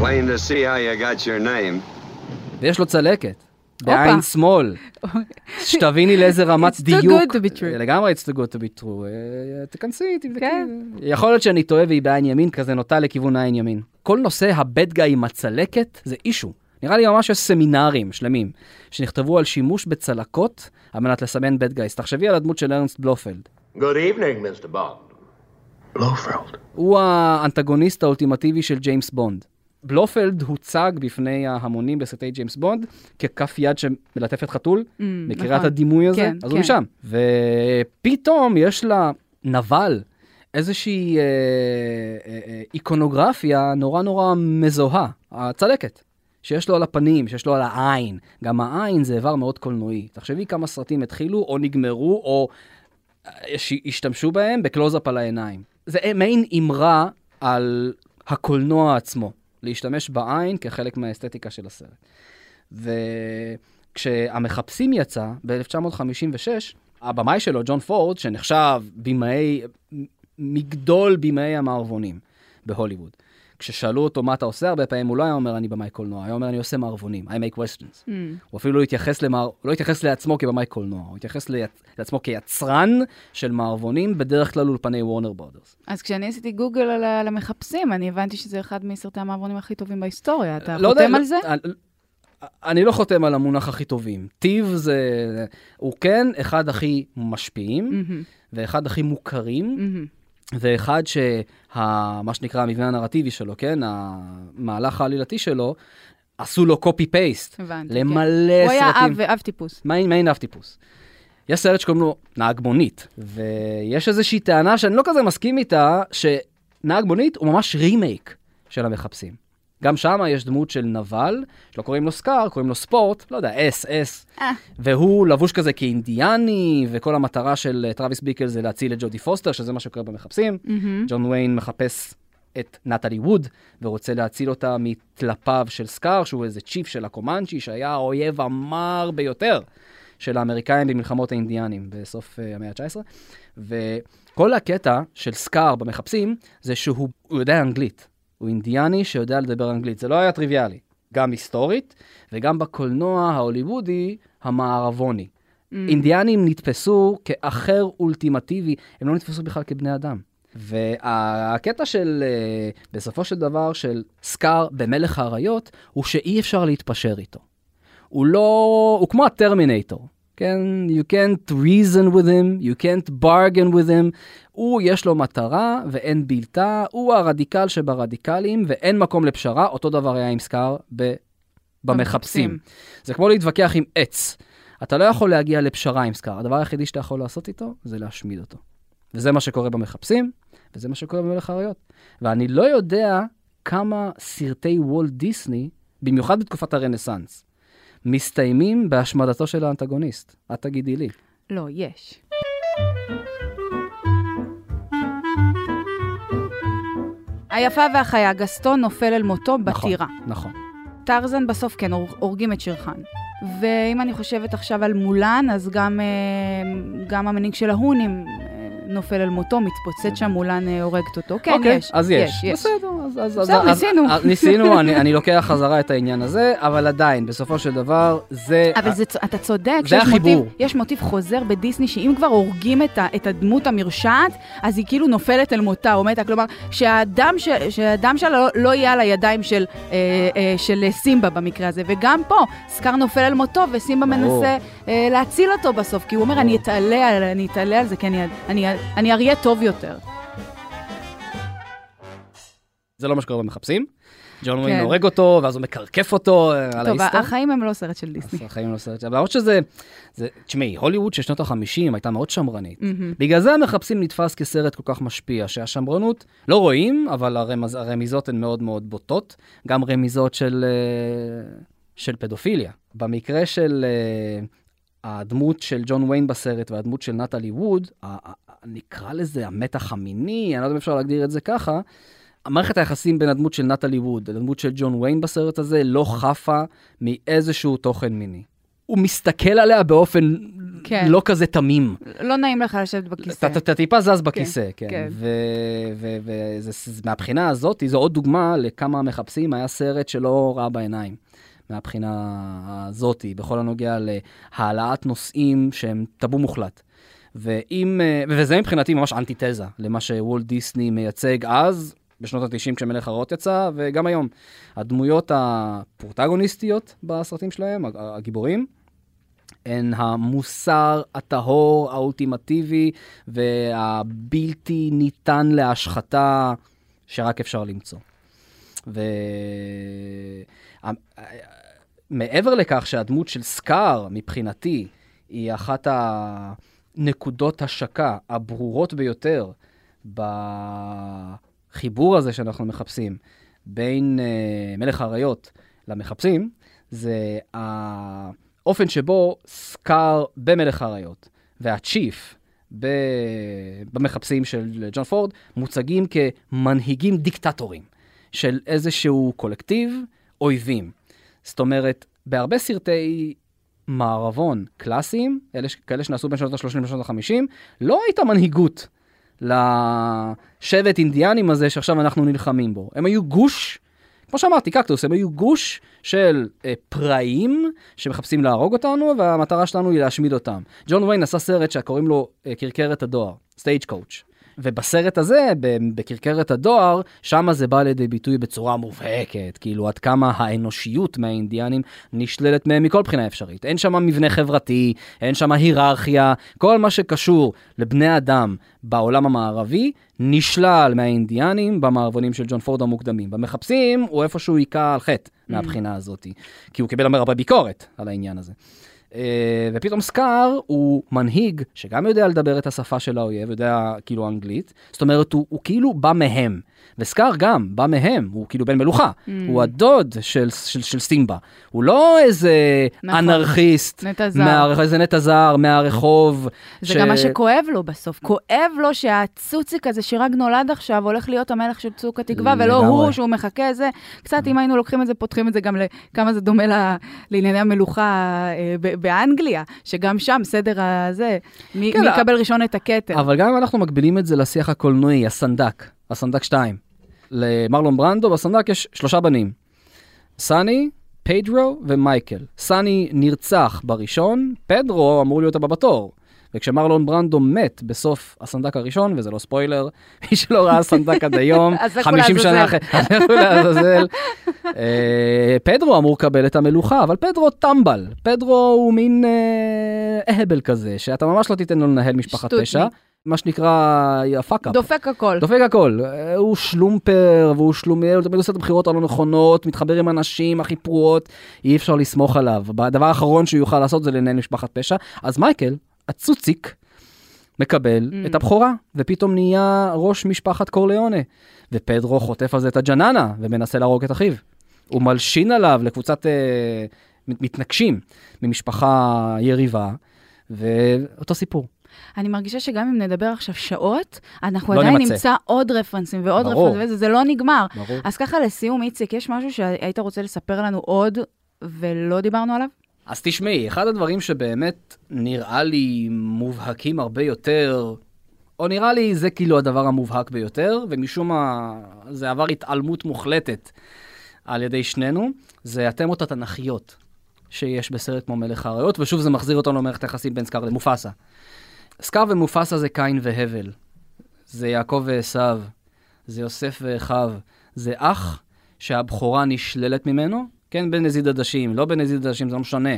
Plain to see how you got your name. ויש לו צלקת. בעין שמאל. *laughs* שתביני לאיזה רמת It's too דיוק. good to be true. לגמרי it's too good to be true. אה, תכנסי, תבדקי. כן. יכול להיות שאני טועה והיא בעין ימין, כזה נוטה לכיוון העין ימין. כל נושא ה bad guy עם הצלקת זה issue. נראה לי ממש יש סמינרים שלמים שנכתבו על שימוש בצלקות על מנת לסמן bad guys. תחשבי על הדמות של ארנסט בלופלד. Good evening, Mr. Bond. Blofeld. הוא האנטגוניסט האולטימטיבי של ג'יימס בונד. בלופלד הוצג בפני ההמונים בסרטי ג'יימס בונד ככף יד שמלטפת חתול, מכירה את נכון. הדימוי הזה? כן, אז כן. הוא משם. ופתאום יש לה נבל, איזושהי אה, אה, אה, איקונוגרפיה נורא נורא מזוהה, הצלקת. שיש לו על הפנים, שיש לו על העין. גם העין זה איבר מאוד קולנועי. תחשבי כמה סרטים התחילו או נגמרו או אה, השתמשו בהם בקלוזאפ על העיניים. זה מעין אמרה על הקולנוע עצמו, להשתמש בעין כחלק מהאסתטיקה של הסרט. וכשהמחפשים יצא ב-1956, הבמאי שלו, ג'ון פורד, שנחשב במאי, מגדול במאי המערבונים בהוליווד. כששאלו אותו מה אתה עושה, הרבה פעמים הוא לא היה אומר אני במאי קולנוע, היה אומר אני עושה מערבונים, I make questions. Mm. הוא אפילו לא התייחס, למער... לא התייחס לעצמו כבמאי קולנוע, הוא התייחס ליצ... לעצמו כיצרן של מערבונים, בדרך כלל אולפני וורנר ברודרס. אז כשאני עשיתי גוגל על המחפשים, אני הבנתי שזה אחד מסרטי המעברונים הכי טובים בהיסטוריה. אתה לא יודע, חותם לא- על זה? אני- לא חותם על המונח הכי טובים. טיב זה... הוא כן אחד הכי משפיעים, מהמם, ואחד הכי מוכרים, מהמם. ואחד שה... מה שנקרא המבנה הנרטיבי שלו, כן? המהלך העלילתי שלו, עשו לו פייסט. הבנתי, למלא כן. הוא היה סרטים. אב אב טיפוס. מעין, מעין אב טיפוס. יש סרט שקוראים לו נהג מונית, ויש איזושהי טענה שאני לא כזה מסכים איתה, שנהג מונית הוא ממש רימייק של המחפשים. גם שם יש דמות של נבל, שלא קוראים לו סקאר, קוראים לו ספורט, לא יודע, אס, אס, אה. והוא לבוש כזה כאינדיאני, וכל המטרה של אה, טרוויס ביקל זה להציל את ג'ודי פוסטר, שזה מה שקורה במחפשים. ג'ון ויין מחפש את נטלי ווד, ורוצה להציל אותה מטלפיו של סקאר, שהוא איזה chief של הקומאנצ'י, שהיה האויב המר ביותר של האמריקאים במלחמות האינדיאנים בסוף uh, המאה ה-19. וכל הקטע של סקאר במחפשים, זה שהוא הוא יודע אנגלית. הוא אינדיאני שיודע לדבר אנגלית. זה לא היה טריוויאלי. גם היסטורית, וגם בקולנוע ההוליוודי המערבוני. Mm. אינדיאנים נתפסו כאחר אולטימטיבי, הם לא נתפסו בכלל כבני אדם. והקטע של, אה, בסופו של דבר, של סקאר במלך האריות, הוא שאי אפשר להתפשר איתו. הוא לא, הוא כמו הטרמינטור, כן? You can't reason with him, you can't bargain with him. הוא, יש לו מטרה ואין בלתה, הוא הרדיקל שברדיקלים ואין מקום לפשרה, אותו דבר היה עם סקאר ב... במחפשים. זה כמו להתווכח עם עץ. אתה לא יכול להגיע לפשרה עם סקאר, הדבר היחידי שאתה יכול לעשות איתו זה להשמיד אותו. וזה מה שקורה במחפשים, וזה מה שקורה במלך האריות. ואני לא יודע כמה סרטי וולט דיסני, במיוחד בתקופת הרנסאנס, מסתיימים בהשמדתו של האנטגוניסט. את תגידי לי. לא, יש. היפה והחיה, גסטון נופל אל מותו בטירה. נכון. טרזן בסוף כן, הורג- הורגים את שרחן. ואם אני חושבת עכשיו על מולן, אז גם, אה, גם המנהיג של ההונים נופל אל מותו, מתפוצץ שם, מולן אה, הורגת אותו. כן, אוקיי, יש. אז יש. יש. בסדר, אז... אז- בסדר, אז- ניסינו. אז- ניסינו, אני אני לוקח חזרה את העניין הזה, אבל עדיין, בסופו של דבר, זה... אבל זה, אתה צודק, זה החיבור. מוטיב, יש מוטיב חוזר בדיסני, שאם כבר הורגים את, ה, את הדמות המרשעת, אז היא כאילו נופלת אל מותה או מתה. כלומר, שהדם, ש, שהדם שלה לא, לא יהיה על הידיים של, אה, אה, של סימבה במקרה הזה. וגם פה, סקאר נופל אל מותו, וסימבה. מנסה אה, להציל אותו בסוף, כי הוא אומר, אני אתעלה, על- אני אתעלה על זה, כי אני, אני, אני אריה טוב יותר. זה לא מה שקורה במחפשים. ג'ון כן. ווין הורג אותו, ואז הוא מקרקף אותו אה, על טוב, ההיסטור. החיים הם לא סרט של דיסני. החיים לא סרט, אבל למרות שזה, זה- תשמעי, הוליווד של שנות ה-50 הייתה מאוד שמרנית. בגלל זה המחפשים נתפס כסרט כל כך משפיע, שהשמרנות, לא רואים, אבל הרמיזות הן מאוד מאוד בוטות, גם רמיזות של, אה, של פדופיליה. במקרה של אה, הדמות של ג'ון ויין בסרט והדמות של נטלי ווד, נקרא לזה המתח המיני, אני לא יודע אם אפשר להגדיר את זה ככה, המערכת היחסים בין הדמות של נטלי ווד לדמות של ג'ון ויין בסרט הזה לא חפה מאיזשהו תוכן מיני. הוא מסתכל עליה באופן כן. לא כזה תמים. לא נעים לך לשבת בכיסא. אתה- אתה טיפה זז בכיסא, כן. כן. ומהבחינה הזאת, זו עוד דוגמה לכמה מחפשים, היה סרט שלא ראה בעיניים. מהבחינה הזאתי, בכל הנוגע להעלאת נושאים שהם טאבו מוחלט. ואם, אה, וזה מבחינתי ממש אנטיתזה למה שוולט דיסני מייצג אז, בשנות ה-90 כשמלך הרעות יצא, וגם היום. הדמויות הפרוטגוניסטיות בסרטים שלהם, הגיבורים, הן המוסר הטהור, האולטימטיבי והבלתי ניתן להשחתה שרק אפשר למצוא. ומעבר לכך שהדמות של סקאר, מבחינתי, היא אחת הנקודות השקה הברורות ביותר בחיבור הזה שאנחנו מחפשים בין uh, מלך האריות למחפשים, זה האופן שבו סקאר במלך האריות והצ'יף ב... במחפשים של ג'ון פורד מוצגים כמנהיגים דיקטטורים של איזשהו קולקטיב אויבים. זאת אומרת, בהרבה סרטי מערבון קלאסיים, אלה, כאלה שנעשו בין שנות ה-30 לשנות ה-50, לא הייתה מנהיגות לשבט אינדיאנים הזה שעכשיו אנחנו נלחמים בו. הם היו גוש, כמו שאמרתי, קקטוס, הם היו גוש של אה, פראים שמחפשים להרוג אותנו, והמטרה שלנו היא להשמיד אותם. ג'ון ויין עשה סרט שקוראים לו אה, כרכרת הדואר, Stagecoach. ובסרט הזה, ב- בכרכרת הדואר, שם זה בא לידי ביטוי בצורה מובהקת, כאילו עד כמה האנושיות מהאינדיאנים נשללת מהם מכל בחינה אפשרית. אין שם מבנה חברתי, אין שם היררכיה, כל מה שקשור לבני אדם בעולם המערבי נשלל מהאינדיאנים במערבונים של ג'ון פורד המוקדמים. במחפשים הוא איפשהו היכה על חטא מהבחינה הזאת, כי הוא קיבל הרבה ביקורת על העניין הזה. אה, ופתאום סקאר הוא מנהיג שגם יודע לדבר את השפה של האויב, יודע כאילו אנגלית, זאת אומרת הוא, הוא כאילו בא מהם. וסקאר גם בא מהם, הוא כאילו בן מלוכה, Mm. הוא הדוד של, של, של סימבה. הוא לא איזה נכון. אנרכיסט, נטע זר. מה, איזה נטע זר מהרחוב. זה גם מה שכואב לו בסוף. כואב לו שהצוציק הזה שרק נולד עכשיו הולך להיות המלך של צוק התקווה, ולא. הוא שהוא מחכה זה. קצת, אם היינו לוקחים את זה, פותחים את זה גם לכמה זה דומה ל- לענייני המלוכה אה, ב- באנגליה, שגם שם סדר הזה, מי כן, מי יקבל ראשון את הכתר. אבל גם אם אנחנו מקבילים את זה לשיח הקולנועי, הסנדק, הסנדק 2. למרלון ברנדו בסנדק יש שלושה בנים. סאני, פדרו ומייקל. סאני נרצח בראשון, פדרו אמור להיות הבא בתור. וכשמרלון ברנדו מת בסוף הסנדק הראשון, וזה לא ספוילר, *laughs* מי שלא ראה סנדק עד היום, *laughs* אז לכו 50 שנה. אחרי, אז *laughs* לכו לעזאזל. אה, פדרו אמור לקבל את המלוכה, אבל פדרו טמבל. פדרו הוא מין אה, אהבל כזה, שאתה ממש לא תיתן לו לנהל משפחת. פשע. מה שנקרא ה fuck-up. דופק הכל. דופק הכל, הוא שלומפר והוא שלומיאל, הוא תמיד עושה את הבחירות הלא נכונות, מתחבר עם אנשים הכי פרועות, אי אפשר לסמוך עליו. הדבר האחרון שהוא יוכל לעשות זה לנהל משפחת פשע. אז מייקל, הצוציק, מקבל Mm. את הבכורה, ופתאום נהיה ראש משפחת קורליאונה. ופרדו חוטף על זה את הג'ננה, ומנסה להרוג את אחיו. הוא מלשין עליו לקבוצת אה, מת- מתנגשים ממשפחה יריבה, ואותו סיפור. אני מרגישה שגם אם נדבר עכשיו שעות, אנחנו לא עדיין נמצה. נמצא עוד רפרנסים ועוד ברור. רפרנסים, וזה זה לא נגמר. ברור. אז ככה לסיום, איציק, יש משהו שהיית רוצה לספר לנו עוד ולא דיברנו עליו? אז תשמעי, אחד הדברים שבאמת נראה לי מובהקים הרבה יותר, או נראה לי זה כאילו הדבר המובהק ביותר, ומשום מה זה עבר התעלמות מוחלטת על ידי שנינו, זה התמות התנ"כיות שיש בסרט כמו מלך האריות, ושוב זה מחזיר אותנו למערכת היחסים בין סקאר למופסה. סקאר ומופסה זה קין והבל, זה יעקב ועשיו, זה יוסף ואחיו, זה אח שהבכורה נשללת ממנו, כן, בנזיד עדשים, לא בנזיד עדשים, זה לא משנה.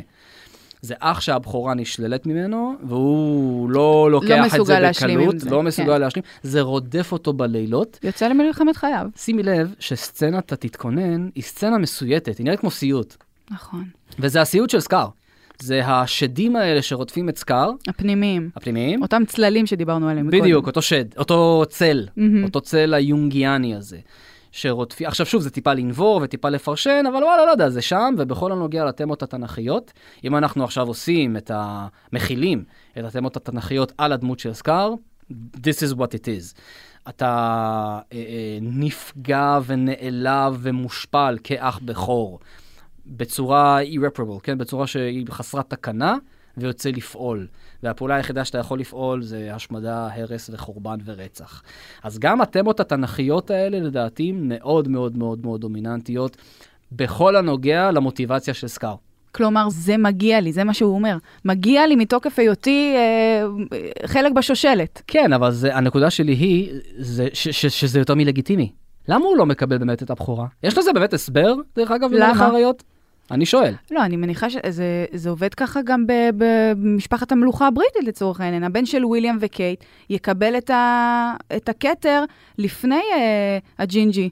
זה אח שהבכורה נשללת ממנו, והוא לא לוקח את מסוגל זה בקלות, זה, לא מסוגל כן. להשלים, זה רודף אותו בלילות. יוצא למלחמת חייו. שימי לב שסצנת התתכונן היא סצנה מסויטת, היא נראית כמו סיוט. נכון. וזה הסיוט של סקאר. זה השדים האלה שרודפים את סקאר, הפנימיים. הפנימיים. אותם צללים שדיברנו עליהם. בדיוק, אותו שד, אותו צל, מהמם. אותו צל היונגיאני הזה. שרודפים, עכשיו שוב, זה טיפה לנבור וטיפה לפרשן, אבל וואלה, לא יודע, זה שם, ובכל הנוגע לתמות התנ"כיות, אם אנחנו עכשיו עושים את ה... מכילים את התמות התנ"כיות על הדמות של סקאר, this is what it is. אתה אה, אה, נפגע ונעלב ומושפל כאח בכור, בצורה irreparable, כן? בצורה שהיא חסרת תקנה, ויוצא לפעול. והפעולה היחידה שאתה יכול לפעול זה השמדה, הרס וחורבן ורצח. אז גם התמות התנ"כיות האלה, לדעתי, מאוד מאוד מאוד מאוד דומיננטיות, בכל הנוגע למוטיבציה של סקאר. כלומר, זה מגיע לי, זה מה שהוא אומר. מגיע לי מתוקף היותי אה, חלק בשושלת. כן, אבל זה, הנקודה שלי היא זה, ש, ש, שזה יותר מלגיטימי. למה הוא לא מקבל באמת את הבכורה? יש לזה באמת הסבר, דרך אגב, למה? האריות? אני שואל. לא, אני מניחה שזה זה עובד ככה גם ב- במשפחת המלוכה הבריטית לצורך העניין. הבן של וויליאם וקייט יקבל את, ה, את הכתר לפני אה, הג'ינג'י.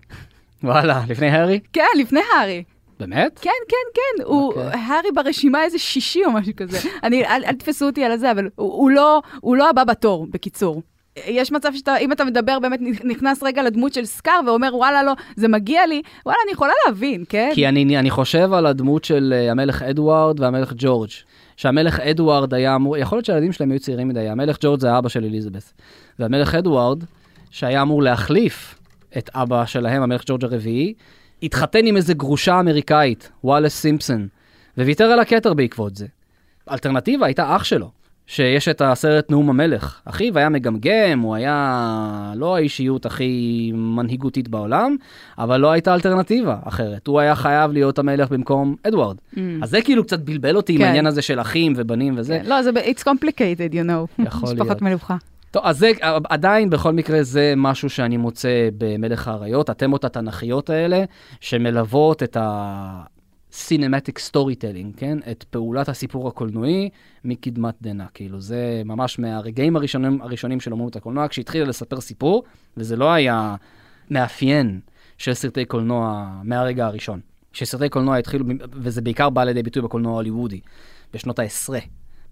וואלה, לפני הארי? כן, לפני הארי. באמת? כן, כן, כן. הוא, אוקיי. הארי ברשימה איזה שישי או משהו כזה. אני, אל, אל תתפסו אותי על זה, אבל הוא, הוא, לא, הוא לא הבא בתור, בקיצור. יש מצב שאתה, אם אתה מדבר, באמת נכנס רגע לדמות של סקאר ואומר, וואלה, לא, זה מגיע לי, וואלה, אני יכולה להבין, כן? כי אני, אני חושב על הדמות של אה, המלך אדוארד והמלך ג'ורג'. שהמלך אדוארד היה אמור, יכול להיות שהילדים שלהם היו צעירים מדי, המלך ג'ורג' זה האבא של אליזבת. והמלך אדוארד, שהיה אמור להחליף את אבא שלהם, המלך ג'ורג' הרביעי, התחתן עם איזה גרושה אמריקאית, וואלס סימפסון, וויתר על הכתר בעקבות זה. האלטרנטיבה הייתה אח שלו, שיש את הסרט נאום המלך. אחיו היה מגמגם, הוא היה לא האישיות הכי מנהיגותית בעולם, אבל לא הייתה אלטרנטיבה אחרת. הוא היה חייב להיות המלך במקום אדוארד. Mm. אז זה כאילו קצת בלבל אותי עם כן. העניין הזה של אחים ובנים וזה. לא, זה, ב- it's complicated, you know. יכול *laughs* משפחת להיות. מלוכה. טוב, אז זה עדיין בכל מקרה זה משהו שאני מוצא במלך האריות, התמות התנ"כיות האלה, שמלוות את ה-cinematic storytelling, כן? את פעולת הסיפור הקולנועי מקדמת דנא. כאילו, זה ממש מהרגעים הראשונים, הראשונים של אומנות הקולנוע, כשהתחילה לספר סיפור, וזה לא היה מאפיין של סרטי קולנוע מהרגע הראשון. שסרטי קולנוע התחילו, וזה בעיקר בא לידי ביטוי בקולנוע ההוליוודי, בשנות העשרה.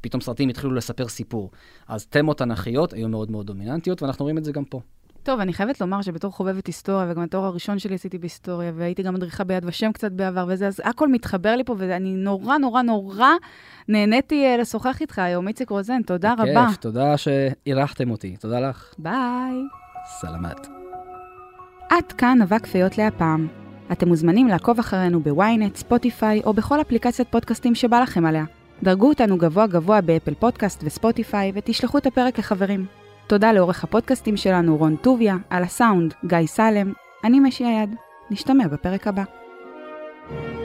פתאום סרטים התחילו לספר סיפור. אז תמות תנ"כיות היו מאוד מאוד דומיננטיות, ואנחנו רואים את זה גם פה. טוב, אני חייבת לומר שבתור חובבת היסטוריה, וגם התואר הראשון שלי עשיתי בהיסטוריה, והייתי גם מדריכה ביד ושם קצת בעבר וזה, אז הכל מתחבר לי פה, ואני נורא נורא נורא נהניתי אה, לשוחח איתך היום. איציק רוזן, תודה רבה. כיף, תודה שאירחתם אותי. תודה לך. ביי. סלמת. עד כאן אבק פיות להפעם. אתם מוזמנים לעקוב אחרינו ב ynet, ספוטיפיי או בכל אפליקציית פודקאסטים שבא לכם עליה. דרגו אותנו גבוה גבוה באפל פודקאסט וספוטיפיי ותשלחו את הפרק לחברים. תודה לעורך הפודקאסטים שלנו רון טוביה, על הסאונד גיא סלם, אני משי היד. נשתמע בפרק הבא. thank you